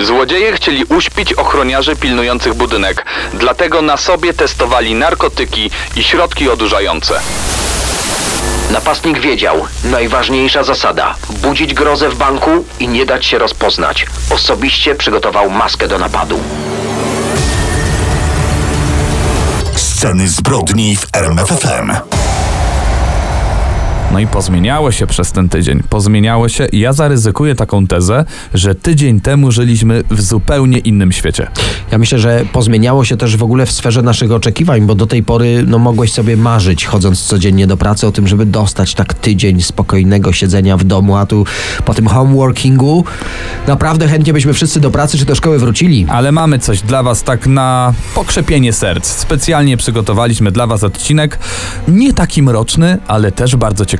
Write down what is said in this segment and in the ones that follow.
Złodzieje chcieli uśpić ochroniarzy pilnujących budynek, dlatego na sobie testowali narkotyki i środki odurzające. Napastnik wiedział, najważniejsza zasada budzić grozę w banku i nie dać się rozpoznać. Osobiście przygotował maskę do napadu. Sceny zbrodni w RMFFM. No i pozmieniało się przez ten tydzień. Pozmieniało się i ja zaryzykuję taką tezę, że tydzień temu żyliśmy w zupełnie innym świecie. Ja myślę, że pozmieniało się też w ogóle w sferze naszych oczekiwań, bo do tej pory no, mogłeś sobie marzyć, chodząc codziennie do pracy, o tym, żeby dostać tak tydzień spokojnego siedzenia w domu, a tu po tym homeworkingu naprawdę chętnie byśmy wszyscy do pracy czy do szkoły wrócili. Ale mamy coś dla Was tak na pokrzepienie serc. Specjalnie przygotowaliśmy dla Was odcinek, nie taki mroczny, ale też bardzo ciekawy.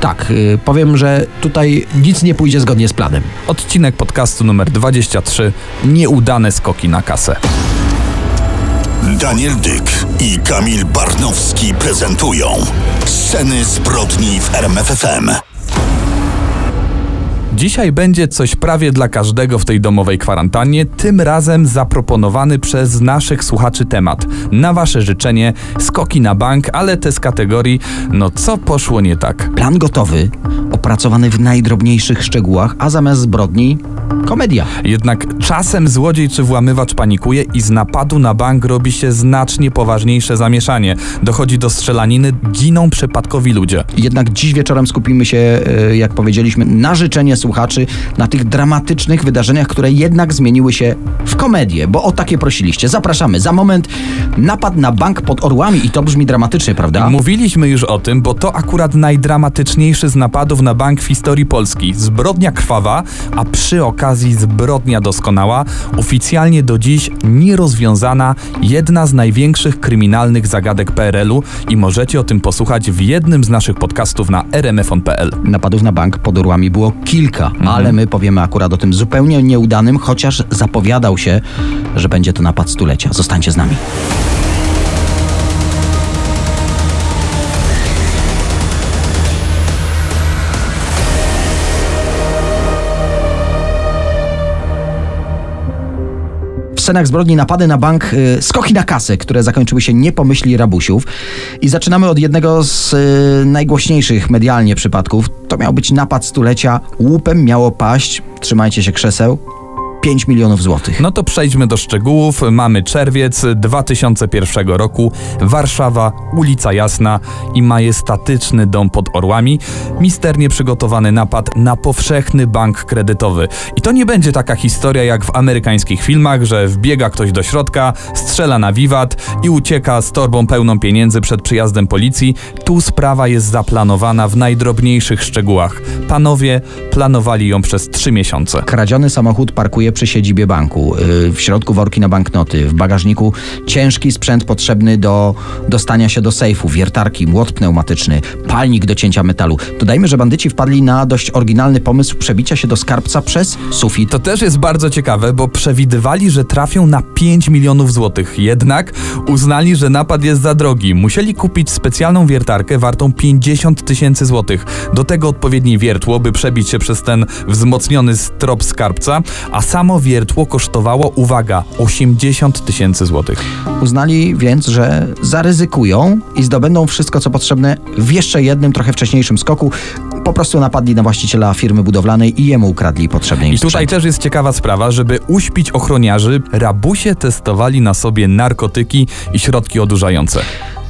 Tak, y, powiem, że tutaj nic nie pójdzie zgodnie z planem. Odcinek podcastu numer 23. Nieudane skoki na kasę. Daniel Dyk i Kamil Barnowski prezentują Sceny zbrodni w RMFFM. Dzisiaj będzie coś prawie dla każdego w tej domowej kwarantannie, tym razem zaproponowany przez naszych słuchaczy temat. Na wasze życzenie skoki na bank, ale te z kategorii no co poszło nie tak. Plan gotowy, opracowany w najdrobniejszych szczegółach, a zamiast zbrodni komedia. Jednak czasem złodziej czy włamywacz panikuje i z napadu na bank robi się znacznie poważniejsze zamieszanie. Dochodzi do strzelaniny, giną przypadkowi ludzie. Jednak dziś wieczorem skupimy się, e, jak powiedzieliśmy, na życzenie słuchaczy, na tych dramatycznych wydarzeniach, które jednak zmieniły się w komedię, bo o takie prosiliście. Zapraszamy. Za moment napad na bank pod Orłami i to brzmi dramatycznie, prawda? Mówiliśmy już o tym, bo to akurat najdramatyczniejszy z napadów na bank w historii Polski. Zbrodnia krwawa, a przy okazji zbrodnia doskonała, oficjalnie do dziś nierozwiązana, jedna z największych kryminalnych zagadek PRL-u i możecie o tym posłuchać w jednym z naszych podcastów na rmfon.pl. Napadów na bank pod Orłami było kilka, ale my powiemy akurat o tym zupełnie nieudanym, chociaż zapowiadał się, że będzie to napad stulecia. Zostańcie z nami. Scenach zbrodni napady na bank, y, skoki na kasę, które zakończyły się nie rabusiów. I zaczynamy od jednego z y, najgłośniejszych medialnie przypadków. To miał być napad stulecia. Łupem miało paść, trzymajcie się krzeseł, 5 milionów złotych. No to przejdźmy do szczegółów. Mamy czerwiec 2001 roku, Warszawa, ulica Jasna i majestatyczny dom pod Orłami. Misternie przygotowany napad na powszechny bank kredytowy. I to nie będzie taka historia jak w amerykańskich filmach, że wbiega ktoś do środka, strzela na wiwat i ucieka z torbą pełną pieniędzy przed przyjazdem policji. Tu sprawa jest zaplanowana w najdrobniejszych szczegółach. Panowie planowali ją przez trzy miesiące. Kradziony samochód parkuje przy siedzibie banku. Yy, W środku worki na banknoty, w bagażniku ciężki sprzęt potrzebny do dostania się do sejfu, wiertarki, młot pneumatyczny, palnik do cięcia metalu. Dodajmy, że bandyci wpadli na dość oryginalny pomysł przebicia się do skarbca przez sufit. To też jest bardzo ciekawe, bo przewidywali, że trafią na 5 milionów złotych. Jednak uznali, że napad jest za drogi. Musieli kupić specjalną wiertarkę wartą 50 tysięcy złotych. Do tego odpowiednie wiertło, by przebić się przez ten wzmocniony strop skarbca, a samo wiertło kosztowało, uwaga, 80 tysięcy złotych. Uznali więc, że zaryzykują i zdobędą wszystko, co potrzebne w jeszcze jednym, trochę wcześniejszym skoku. Po prostu napadli na właściciela firmy budowlanej i jemu ukradli potrzebny im I tutaj sprzęt. też jest ciekawa sprawa, żeby uśpić ochroniarzy, rabusie testowali na sobie narkotyki i środki odurzające.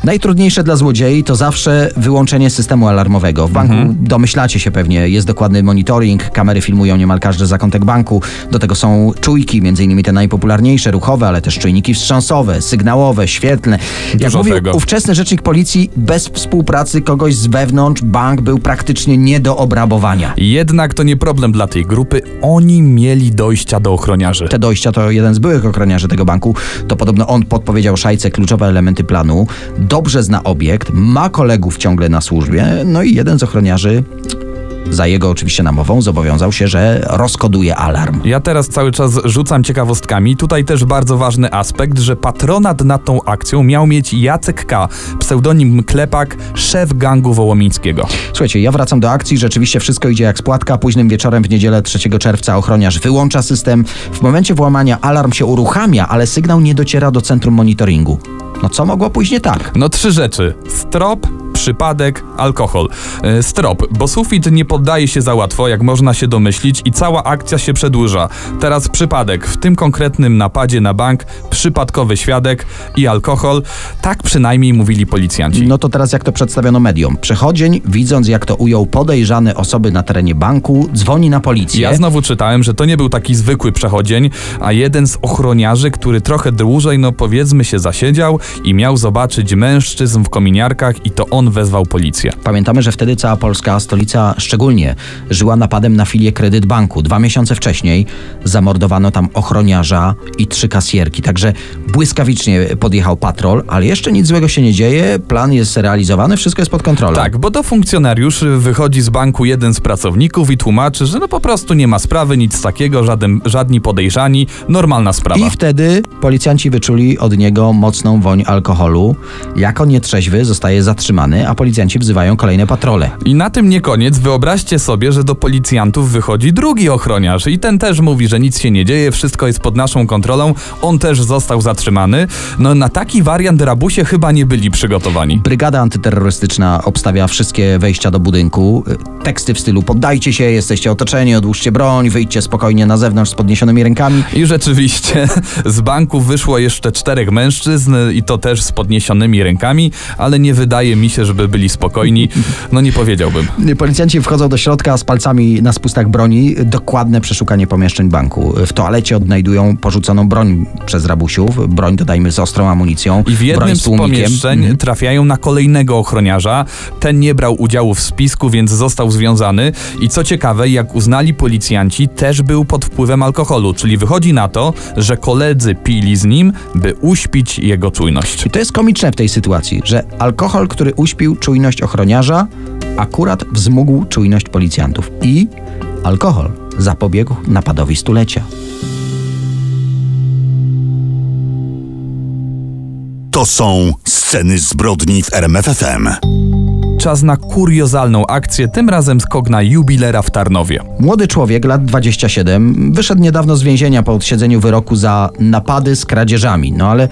Najtrudniejsze dla złodziei to zawsze wyłączenie systemu alarmowego. W banku domyślacie się pewnie, jest dokładny monitoring, kamery filmują niemal każdy zakątek banku. Do tego są czujki, między innymi te najpopularniejsze, ruchowe, ale też czujniki wstrząsowe, sygnałowe, świetlne. Jak Dużo mówił tego. ówczesny rzecznik policji, bez współpracy kogoś z wewnątrz bank był praktycznie nie do obrabowania. Jednak to nie problem dla tej grupy, oni mieli dojścia do ochroniarzy. Te dojścia to jeden z byłych ochroniarzy tego banku. To podobno on podpowiedział szajce kluczowe elementy planu. Dobrze zna obiekt, ma kolegów ciągle na służbie. No i jeden z ochroniarzy, za jego oczywiście namową, zobowiązał się, że rozkoduje alarm. Ja teraz cały czas rzucam ciekawostkami. Tutaj też bardzo ważny aspekt, że patronat nad tą akcją miał mieć Jacek K., pseudonim Klepak, szef gangu wołomińskiego. Słuchajcie, ja wracam do akcji, rzeczywiście wszystko idzie jak spłatka. Późnym wieczorem w niedzielę 3 czerwca ochroniarz wyłącza system. W momencie włamania alarm się uruchamia, ale sygnał nie dociera do centrum monitoringu. No co mogło pójść nie tak? No trzy rzeczy. Strop, przypadek, alkohol. E, Strop, bo sufit nie poddaje się za łatwo, jak można się domyślić, i cała akcja się przedłuża. Teraz przypadek. W tym konkretnym napadzie na bank przypadkowy świadek i alkohol. Tak przynajmniej mówili policjanci. No to teraz jak to przedstawiono mediom. Przechodzień, widząc jak to ujął podejrzane osoby na terenie banku, dzwoni na policję. Ja znowu czytałem, że to nie był taki zwykły przechodzień, a jeden z ochroniarzy, który trochę dłużej, no powiedzmy się, zasiedział i miał zobaczyć mężczyzn w kominiarkach i to on wezwał policję. Pamiętamy, że wtedy cała Polska, stolica szczególnie, żyła napadem na filię Kredyt Banku. Dwa miesiące wcześniej zamordowano tam ochroniarza i trzy kasjerki. Także błyskawicznie podjechał patrol, ale jeszcze nic złego się nie dzieje, plan jest realizowany, wszystko jest pod kontrolą. Tak, bo do funkcjonariuszy wychodzi z banku jeden z pracowników i tłumaczy, że no po prostu nie ma sprawy, nic takiego, żaden, żadni podejrzani, normalna sprawa. I wtedy policjanci wyczuli od niego mocną woń alkoholu. Jako nietrzeźwy zostaje zatrzymany, a policjanci wzywają kolejne patrole. I na tym nie koniec. Wyobraźcie sobie, że do policjantów wychodzi drugi ochroniarz i ten też mówi, że nic się nie dzieje, wszystko jest pod naszą kontrolą. On też został zatrzymany. No na taki wariant rabusie chyba nie byli przygotowani. Brygada antyterrorystyczna obstawia wszystkie wejścia do budynku. Teksty w stylu poddajcie się, jesteście otoczeni, odłóżcie broń, wyjdźcie spokojnie na zewnątrz z podniesionymi rękami. I rzeczywiście z banku wyszło jeszcze czterech mężczyzn i to też z podniesionymi rękami, ale nie wydaje mi się, żeby byli spokojni. No nie powiedziałbym. Policjanci wchodzą do środka z palcami na spustach broni. Dokładne przeszukanie pomieszczeń banku. W toalecie odnajdują porzuconą broń przez rabusiów. Broń, dodajmy, z ostrą amunicją. I w jednym z z pomieszczeń Mhm. trafiają na kolejnego ochroniarza. Ten nie brał udziału w spisku, więc został związany. I co ciekawe, jak uznali policjanci, też był pod wpływem alkoholu, czyli wychodzi na to, że koledzy pili z nim, by uśpić jego czujność. I to jest komiczne w tej sytuacji, że alkohol, który uśpił czujność ochroniarza, akurat wzmógł czujność policjantów. I alkohol zapobiegł napadowi stulecia. To są sceny zbrodni w RMFFM. Czas na kuriozalną akcję, tym razem skok na jubilera w Tarnowie. Młody człowiek, lat 27, wyszedł niedawno z więzienia po odsiedzeniu wyroku za napady z kradzieżami. No ale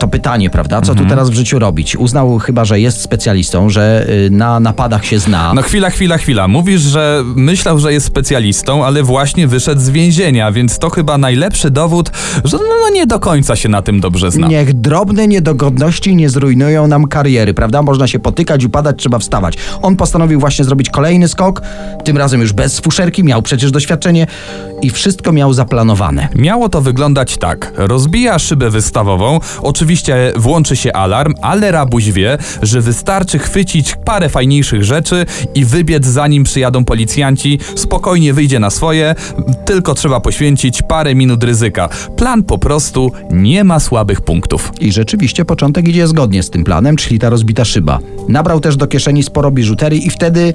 to pytanie, prawda? Co tu teraz w życiu robić? Uznał chyba, że jest specjalistą, że y, na napadach się zna. No chwila, chwila, chwila. Mówisz, że myślał, że jest specjalistą, ale właśnie wyszedł z więzienia, więc to chyba najlepszy dowód, że no, no nie do końca się na tym dobrze zna. Niech drobne niedogodności nie zrujnują nam kariery, prawda? Można się potykać, upadać, trzeba wstawać. On postanowił właśnie zrobić kolejny skok, tym razem już bez fuszerki, miał przecież doświadczenie i wszystko miał zaplanowane. Miało to wyglądać tak. Rozbija szybę wystawową, oczywiście włączy się alarm, ale rabuś wie, że wystarczy chwycić parę fajniejszych rzeczy i wybiec zanim przyjadą policjanci, spokojnie wyjdzie na swoje, tylko trzeba poświęcić parę minut ryzyka. Plan po prostu nie ma słabych punktów. I rzeczywiście początek idzie zgodnie z tym planem, czyli ta rozbita szyba. Nabrał też do kieszeni sporo biżuterii i wtedy.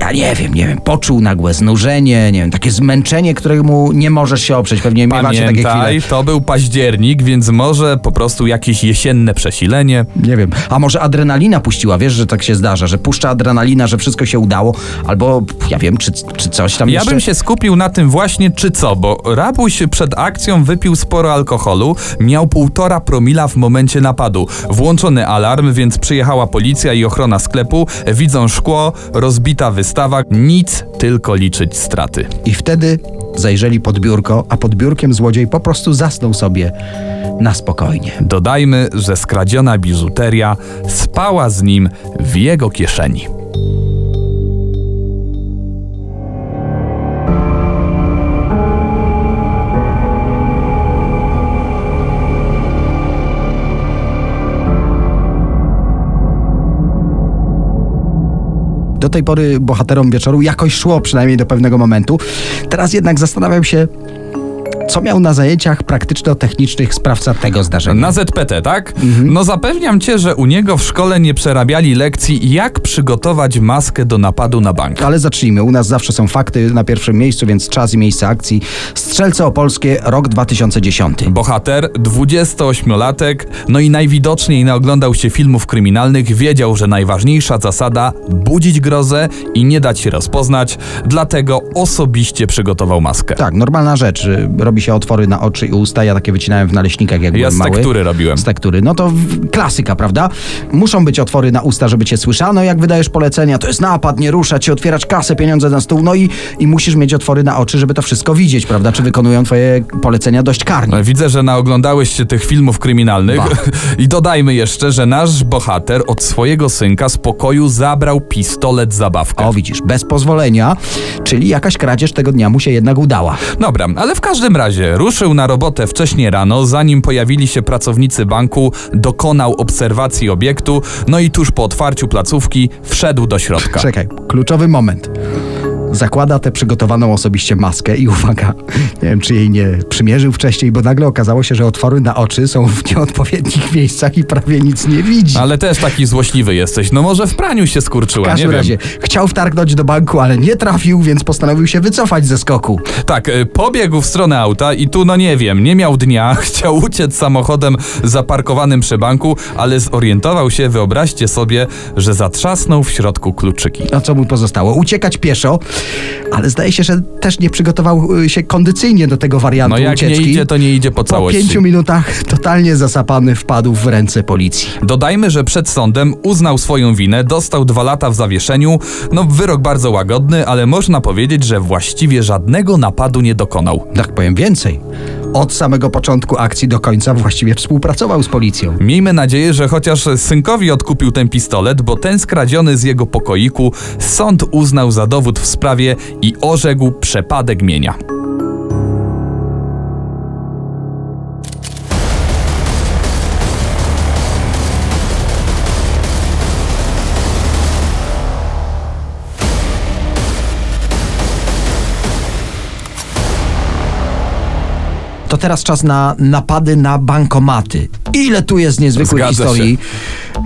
Ja nie wiem, nie wiem, poczuł nagłe znużenie, nie wiem, takie zmęczenie, któremu nie możesz się oprzeć. Pewnie miewacie takie chwile. To był październik, więc może po prostu jakieś jesienne przesilenie. Nie wiem, a może adrenalina puściła, wiesz, że tak się zdarza, że puszcza adrenalina, że wszystko się udało, albo ja wiem, czy, czy coś tam Ja jeszcze... bym się skupił na tym właśnie czy co, bo Rabuś przed akcją wypił sporo alkoholu, miał półtora promila w momencie napadu. Włączony alarm, więc przyjechała policja i ochrona sklepu, widzą szkło, rozbita wystawa, nic, tylko liczyć straty. I wtedy zajrzeli pod biurko, a pod biurkiem złodziej po prostu zasnął sobie na spokojnie. Dodajmy, że skradziona biżuteria spała z nim w jego kieszeni. Do tej pory bohaterom wieczoru jakoś szło, przynajmniej do pewnego momentu. Teraz jednak zastanawiam się, co miał na zajęciach praktyczno-technicznych sprawca tego zdarzenia. Na ZPT, tak? Mhm. No zapewniam cię, że u niego w szkole nie przerabiali lekcji, jak przygotować maskę do napadu na bank. Ale zacznijmy. U nas zawsze są fakty na pierwszym miejscu, więc czas i miejsce akcji. Strzelce Opolskie, rok 2010. Bohater, 28-latek, no i najwidoczniej naoglądał się filmów kryminalnych, wiedział, że najważniejsza zasada budzić grozę i nie dać się rozpoznać, dlatego osobiście przygotował maskę. Tak, normalna rzecz. Y, Robi się otwory na oczy i usta. Ja takie wycinałem w naleśnikach, jak Ja byłem z mały. tektury robiłem. Z tektury. No to klasyka, prawda? Muszą być otwory na usta, żeby cię słyszano, jak wydajesz polecenia. To jest napad, nie ruszać się, otwierać kasę, pieniądze na stół. No i, i musisz mieć otwory na oczy, żeby to wszystko widzieć, prawda? Czy wykonują twoje polecenia dość karnie. Widzę, że naoglądałeś się tych filmów kryminalnych Ba. i dodajmy jeszcze, że nasz bohater od swojego synka z pokoju zabrał pistolet zabawkę. O, widzisz, bez pozwolenia, czyli jakaś kradzież tego dnia mu się jednak udała. Dobra, ale w każdym razie ruszył na robotę wcześnie rano, zanim pojawili się pracownicy banku, dokonał obserwacji obiektu, no i tuż po otwarciu placówki wszedł do środka. Czekaj, kluczowy moment. Zakłada tę przygotowaną osobiście maskę i uwaga, nie wiem czy jej nie przymierzył wcześniej, bo nagle okazało się, że otwory na oczy są w nieodpowiednich miejscach i prawie nic nie widzi. Ale też taki złośliwy jesteś. No może w praniu się W skurczyła, nie każdym wiem. razie chciał wtargnąć do banku, ale nie trafił, więc postanowił się wycofać ze skoku. Tak, y, pobiegł w stronę auta i tu, no nie wiem, nie miał dnia, chciał uciec samochodem zaparkowanym przy banku, ale zorientował się, wyobraźcie sobie, że zatrzasnął w środku kluczyki. No co mu pozostało? Uciekać pieszo, ale zdaje się, że też nie przygotował y, się kondycyjnie do tego wariantu No jak ucieczki. nie idzie, to nie idzie po Po całości. pięciu minutach totalnie zasapany wpadł w ręce policji. Dodajmy, że przed sądem uznał swoją winę, dostał dwa lata w zawieszeniu. No, wyrok bardzo łagodny, ale można powiedzieć, że właściwie żadnego napadu nie dokonał. Tak powiem więcej. Od samego początku akcji do końca właściwie współpracował z policją. Miejmy nadzieję, że chociaż synkowi odkupił ten pistolet, bo ten skradziony z jego pokoiku sąd uznał za dowód w sprawie i orzekł przepadek mienia. To teraz czas na napady na bankomaty. Ile tu jest niezwykłych Zgadza historii.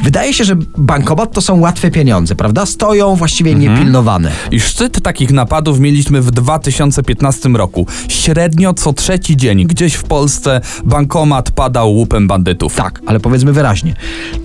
Wydaje się, że bankomat to są łatwe pieniądze, prawda? Stoją właściwie Mhm. niepilnowane. I szczyt takich napadów mieliśmy w 2015 roku. Średnio co trzeci dzień gdzieś w Polsce bankomat padał łupem bandytów. Tak, ale powiedzmy wyraźnie.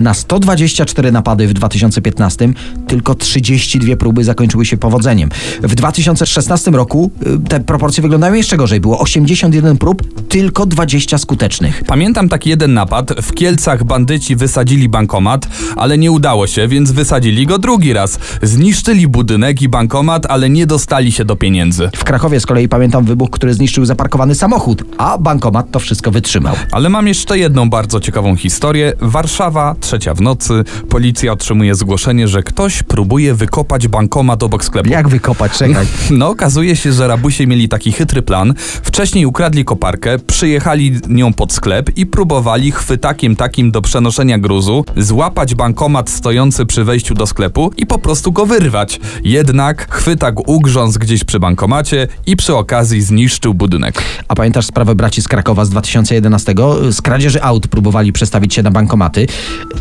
Na 124 napady w 2015 tylko 32 próby zakończyły się powodzeniem. W 2016 roku y, te proporcje wyglądają jeszcze gorzej. Było 81 prób, tylko 20 skutecznych. Pamiętam taki jeden napad. W Kielcach bandyci wysadzili bankomat, ale nie udało się, więc wysadzili go drugi raz. Zniszczyli budynek i bankomat, ale nie dostali się do pieniędzy. W Krakowie z kolei pamiętam wybuch, który zniszczył zaparkowany samochód, a bankomat to wszystko wytrzymał. Ale mam jeszcze jedną bardzo ciekawą historię. Warszawa, trzecia w nocy. Policja otrzymuje zgłoszenie, że ktoś próbuje wykopać bankomat obok sklepu. Jak wykopać? Czekaj. No, okazuje się, że rabusie mieli taki chytry plan. Wcześniej ukradli koparkę, przyjechali nią pod sklep i próbowali chwytakiem takim do przenoszenia gruzu złapać bankomat stojący przy wejściu do sklepu i po prostu go wyrwać. Jednak chwytak ugrzązł gdzieś przy bankomacie i przy okazji zniszczył budynek. A pamiętasz sprawę braci z Krakowa z 2011? Z kradzieży aut próbowali przestawić się na bankomaty.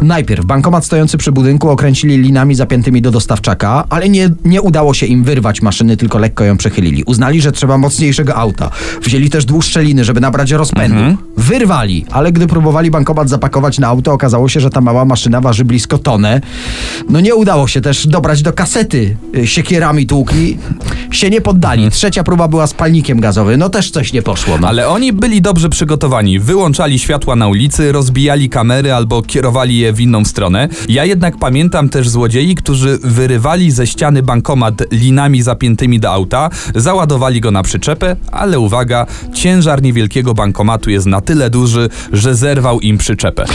Najpierw bankomat stojący przy budynku okręcili linami zapiętymi do dostawczaka, ale nie, nie udało się im wyrwać maszyny, tylko lekko ją przechylili. Uznali, że trzeba mocniejszego auta. Wzięli też dłuższe liny, żeby nabrać rozpędu. Wyrwali, ale gdy próbowali bankomat bankomat zapakować na auto. Okazało się, że ta mała maszyna waży blisko tonę. No nie udało się też dobrać do kasety. Y, Siekierami tłukli. Się nie poddali. Trzecia próba była z palnikiem gazowym. No też coś nie poszło. No. Ale oni byli dobrze przygotowani. Wyłączali światła na ulicy, rozbijali kamery albo kierowali je w inną stronę. Ja jednak pamiętam też złodziei, którzy wyrywali ze ściany bankomat linami zapiętymi do auta, załadowali go na przyczepę, ale uwaga, ciężar niewielkiego bankomatu jest na tyle duży, że zerwał im przyczepę.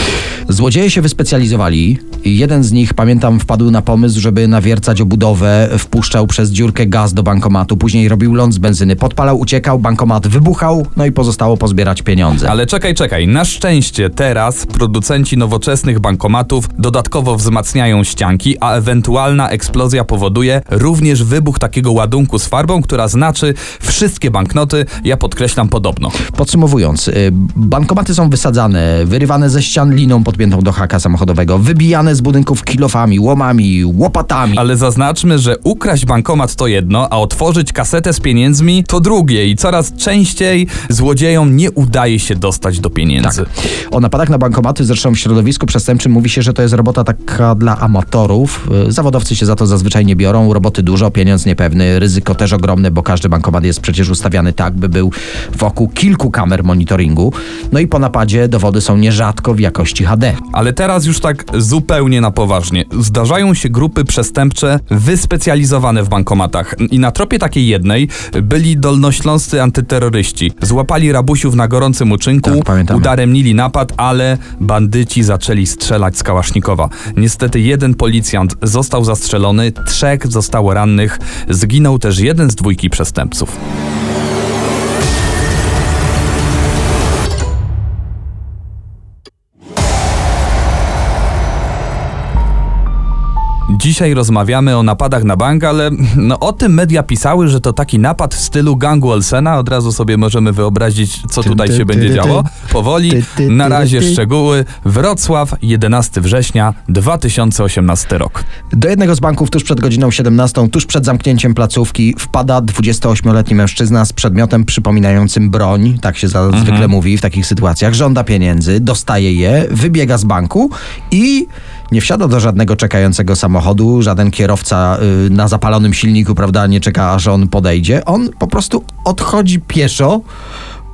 Złodzieje się wyspecjalizowali. Jeden z nich, pamiętam, wpadł na pomysł, żeby nawiercać obudowę, wpuszczał przez dziurkę gaz do bankomatu, później robił ląd z benzyny, podpalał, uciekał, bankomat wybuchał, no i pozostało pozbierać pieniądze. Ale czekaj, czekaj. Na szczęście teraz producenci nowoczesnych bankomatów dodatkowo wzmacniają ścianki, a ewentualna eksplozja powoduje również wybuch takiego ładunku z farbą, która znaczy wszystkie banknoty, ja podkreślam podobno. Podsumowując, y, bankomaty są wysadzane, wyrywane ze ścian liną podpiętą do haka samochodowego, wybijane z budynków kilofami, łomami, łopatami. Ale zaznaczmy, że ukraść bankomat to jedno, a otworzyć kasetę z pieniędzmi to drugie i coraz częściej złodziejom nie udaje się dostać do pieniędzy. O napadach na bankomaty, zresztą w środowisku przestępczym mówi się, że to jest robota taka dla amatorów. Y, Zawodowcy się za to zazwyczaj nie biorą, roboty dużo, pieniądz niepewny, ryzyko też ogromne, bo każdy bankomat jest przecież ustawiany tak, by był wokół kilku kamer monitoringu. No i po napadzie dowody są nierzadko w jakości HD. Ale teraz już tak zupełnie na poważnie. Zdarzają się grupy przestępcze wyspecjalizowane w bankomatach. I na tropie takiej jednej byli dolnośląscy antyterroryści. Złapali rabusiów na gorącym uczynku, Tak, udaremnili napad, ale bandyci zaczęli strzelać z kałasznikowa. Niestety jeden policjant został zastrzelony, trzech zostało rannych. Zginął też jeden z dwójki przestępców. Dzisiaj rozmawiamy o napadach na bank, ale no, o tym media pisały, że to taki napad w stylu gangu Olsena. Od razu sobie możemy wyobrazić, co tutaj się będzie działo. Powoli, na razie szczegóły. Wrocław, 11 września 2018 rok. Do jednego z banków tuż przed godziną 17, tuż przed zamknięciem placówki, wpada 28-letni mężczyzna z przedmiotem przypominającym broń, tak się zwykle mówi w takich sytuacjach, żąda pieniędzy, dostaje je, wybiega z banku i nie wsiada do żadnego czekającego samochodu, żaden kierowca y, na zapalonym silniku, prawda, nie czeka aż on podejdzie. On po prostu odchodzi pieszo.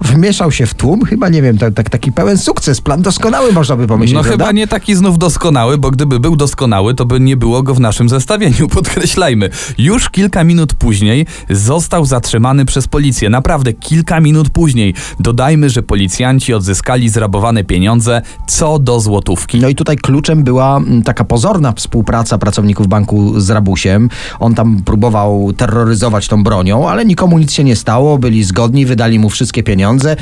Wmieszał się w tłum, chyba nie wiem, tak, tak, taki pełen sukces, plan doskonały można by pomyśleć, No prawda? chyba nie taki znów doskonały, bo gdyby był doskonały, to by nie było go w naszym zestawieniu, podkreślajmy. Już kilka minut później został zatrzymany przez policję. Naprawdę kilka minut później. Dodajmy, że policjanci odzyskali zrabowane pieniądze co do złotówki. No i tutaj kluczem była mm, taka pozorna współpraca pracowników banku z Rabusiem. On tam próbował terroryzować tą bronią, ale nikomu nic się nie stało, byli zgodni, wydali mu wszystkie pieniądze. pieniądze,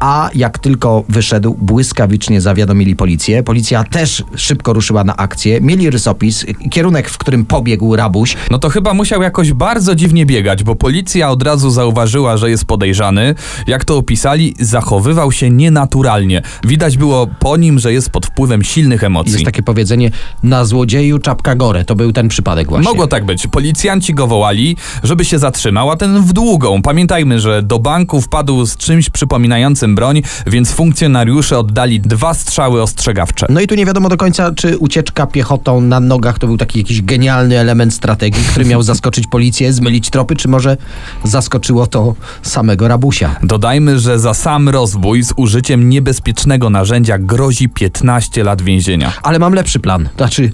A jak tylko wyszedł, błyskawicznie zawiadomili policję. Policja też szybko ruszyła na akcję. Mieli rysopis, kierunek, w którym pobiegł rabuś. No to chyba musiał jakoś bardzo dziwnie biegać, bo policja od razu zauważyła, że jest podejrzany. Jak to opisali, zachowywał się nienaturalnie. Widać było po nim, że jest pod wpływem silnych emocji. Jest takie powiedzenie, na złodzieju czapka gore. To był ten przypadek właśnie. Mogło tak być. Policjanci go wołali, żeby się zatrzymał, a ten w długą. Pamiętajmy, że do banku wpadł z czymś przypominającym broń, więc funkcjonariusze oddali dwa strzały ostrzegawcze. No i tu nie wiadomo do końca, czy ucieczka piechotą na nogach to był taki jakiś genialny element strategii, który miał zaskoczyć policję, zmylić tropy, czy może zaskoczyło to samego rabusia. Dodajmy, że za sam rozbój z użyciem niebezpiecznego narzędzia grozi 15 lat więzienia. Ale mam lepszy plan. Znaczy,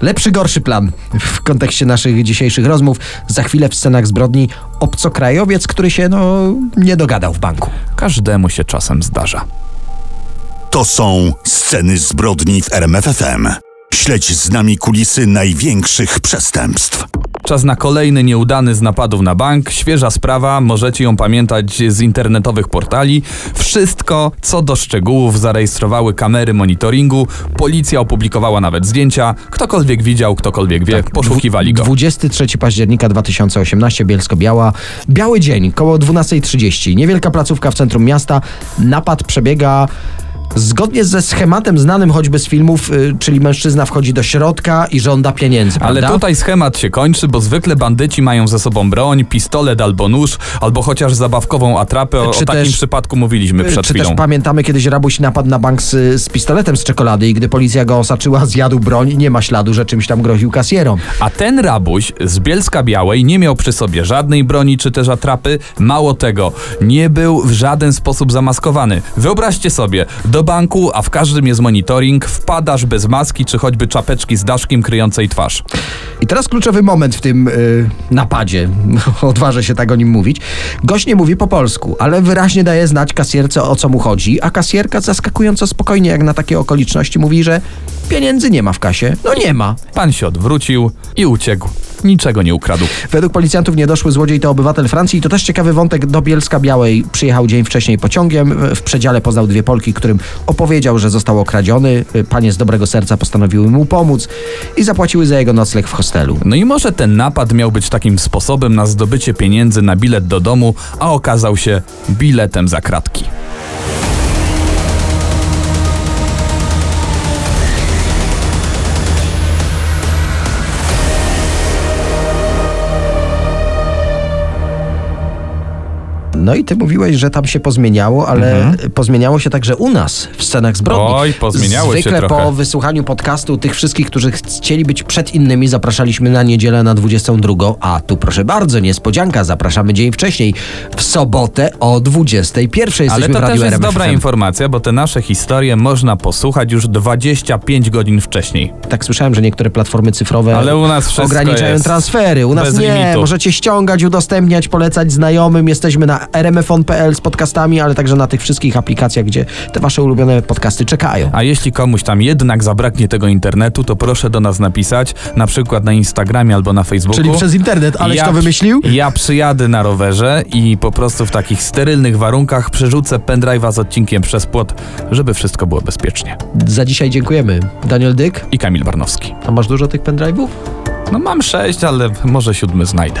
lepszy, gorszy plan w kontekście naszych dzisiejszych rozmów. Za chwilę w scenach zbrodni obcokrajowiec, który się, no, nie dogadał w banku. Każdemu się czasem zdarza. To są sceny zbrodni w RMFFM. Śledź z nami kulisy największych przestępstw. Czas na kolejny nieudany z napadów na bank. Świeża sprawa, możecie ją pamiętać z internetowych portali. Wszystko, co do szczegółów, zarejestrowały kamery monitoringu. Policja opublikowała nawet zdjęcia. Ktokolwiek widział, ktokolwiek wie, poszukiwali go. 23 października 2018, Bielsko-Biała. Biały dzień, koło 12.30. Niewielka placówka w centrum miasta. Napad przebiega Zgodnie ze schematem znanym choćby z filmów, y, czyli mężczyzna wchodzi do środka i żąda pieniędzy, Ale prawda? tutaj schemat się kończy, bo zwykle bandyci mają ze sobą broń, pistolet albo nóż, albo chociaż zabawkową atrapę. O, Czy o takim też- przypadku mówiliśmy przed Czy chwilą. też pamiętamy kiedyś rabuś napadł na bank z, z pistoletem z czekolady i gdy policja go osaczyła, zjadł broń nie ma śladu, że czymś tam groził kasjerom. A ten rabuś z Bielska Białej nie miał przy sobie żadnej broni czy też atrapy. Mało tego, nie był w żaden sposób zamaskowany. Wyobraźcie sobie, do banku, a w każdym jest monitoring, wpadasz bez maski czy choćby czapeczki z daszkiem kryjącej twarz. I teraz kluczowy moment w tym y, napadzie. Odważę się tak o nim mówić. Gość nie mówi po polsku, ale wyraźnie daje znać kasjerce o co mu chodzi, a kasjerka zaskakująco spokojnie jak na takie okoliczności mówi, że pieniędzy nie ma w kasie. No nie ma. Pan się odwrócił i uciekł. Niczego nie ukradł. Według policjantów niedoszły złodziej to obywatel Francji i to też ciekawy wątek. Do Bielska Białej przyjechał dzień wcześniej pociągiem. W przedziale poznał dwie Polki, którym opowiedział, że został okradziony. Panie z dobrego serca postanowiły mu pomóc i zapłaciły za jego nocleg w hostelu. No i może ten napad miał być takim sposobem na zdobycie pieniędzy na bilet do domu, a okazał się biletem za kratki. No i ty mówiłeś, że tam się pozmieniało, ale pozmieniało się także u nas w scenach zbrodni. Mhm. Oj, pozmieniało się Zwykle trochę. po wysłuchaniu podcastu tych wszystkich, którzy chcieli być przed innymi, zapraszaliśmy na niedzielę na 22, a tu proszę bardzo, niespodzianka, zapraszamy dzień wcześniej, w sobotę o 21. Jesteśmy Ale to w też Radiu jest RMF dobra FM. informacja, bo te nasze historie można posłuchać już 25 godzin wcześniej. Tak słyszałem, że niektóre platformy cyfrowe Ale u nas ograniczają transfery. U nas nie. limitu. Możecie ściągać, udostępniać, polecać znajomym. Jesteśmy na rmfon.pl z podcastami, ale także na tych wszystkich aplikacjach, gdzie te wasze ulubione podcasty czekają. A jeśli komuś tam jednak zabraknie tego internetu, to proszę do nas napisać, na przykład na Instagramie albo na Facebooku. Czyli przez internet, aleś ja, to wymyślił? Ja przyjadę na rowerze i po prostu w takich sterylnych warunkach przerzucę pendrive'a z odcinkiem przez płot, żeby wszystko było bezpiecznie. Za dzisiaj dziękujemy. Daniel Dyk, I Kamil Barnowski. a masz dużo tych pendrive'ów? No mam sześć, ale może siódmy znajdę.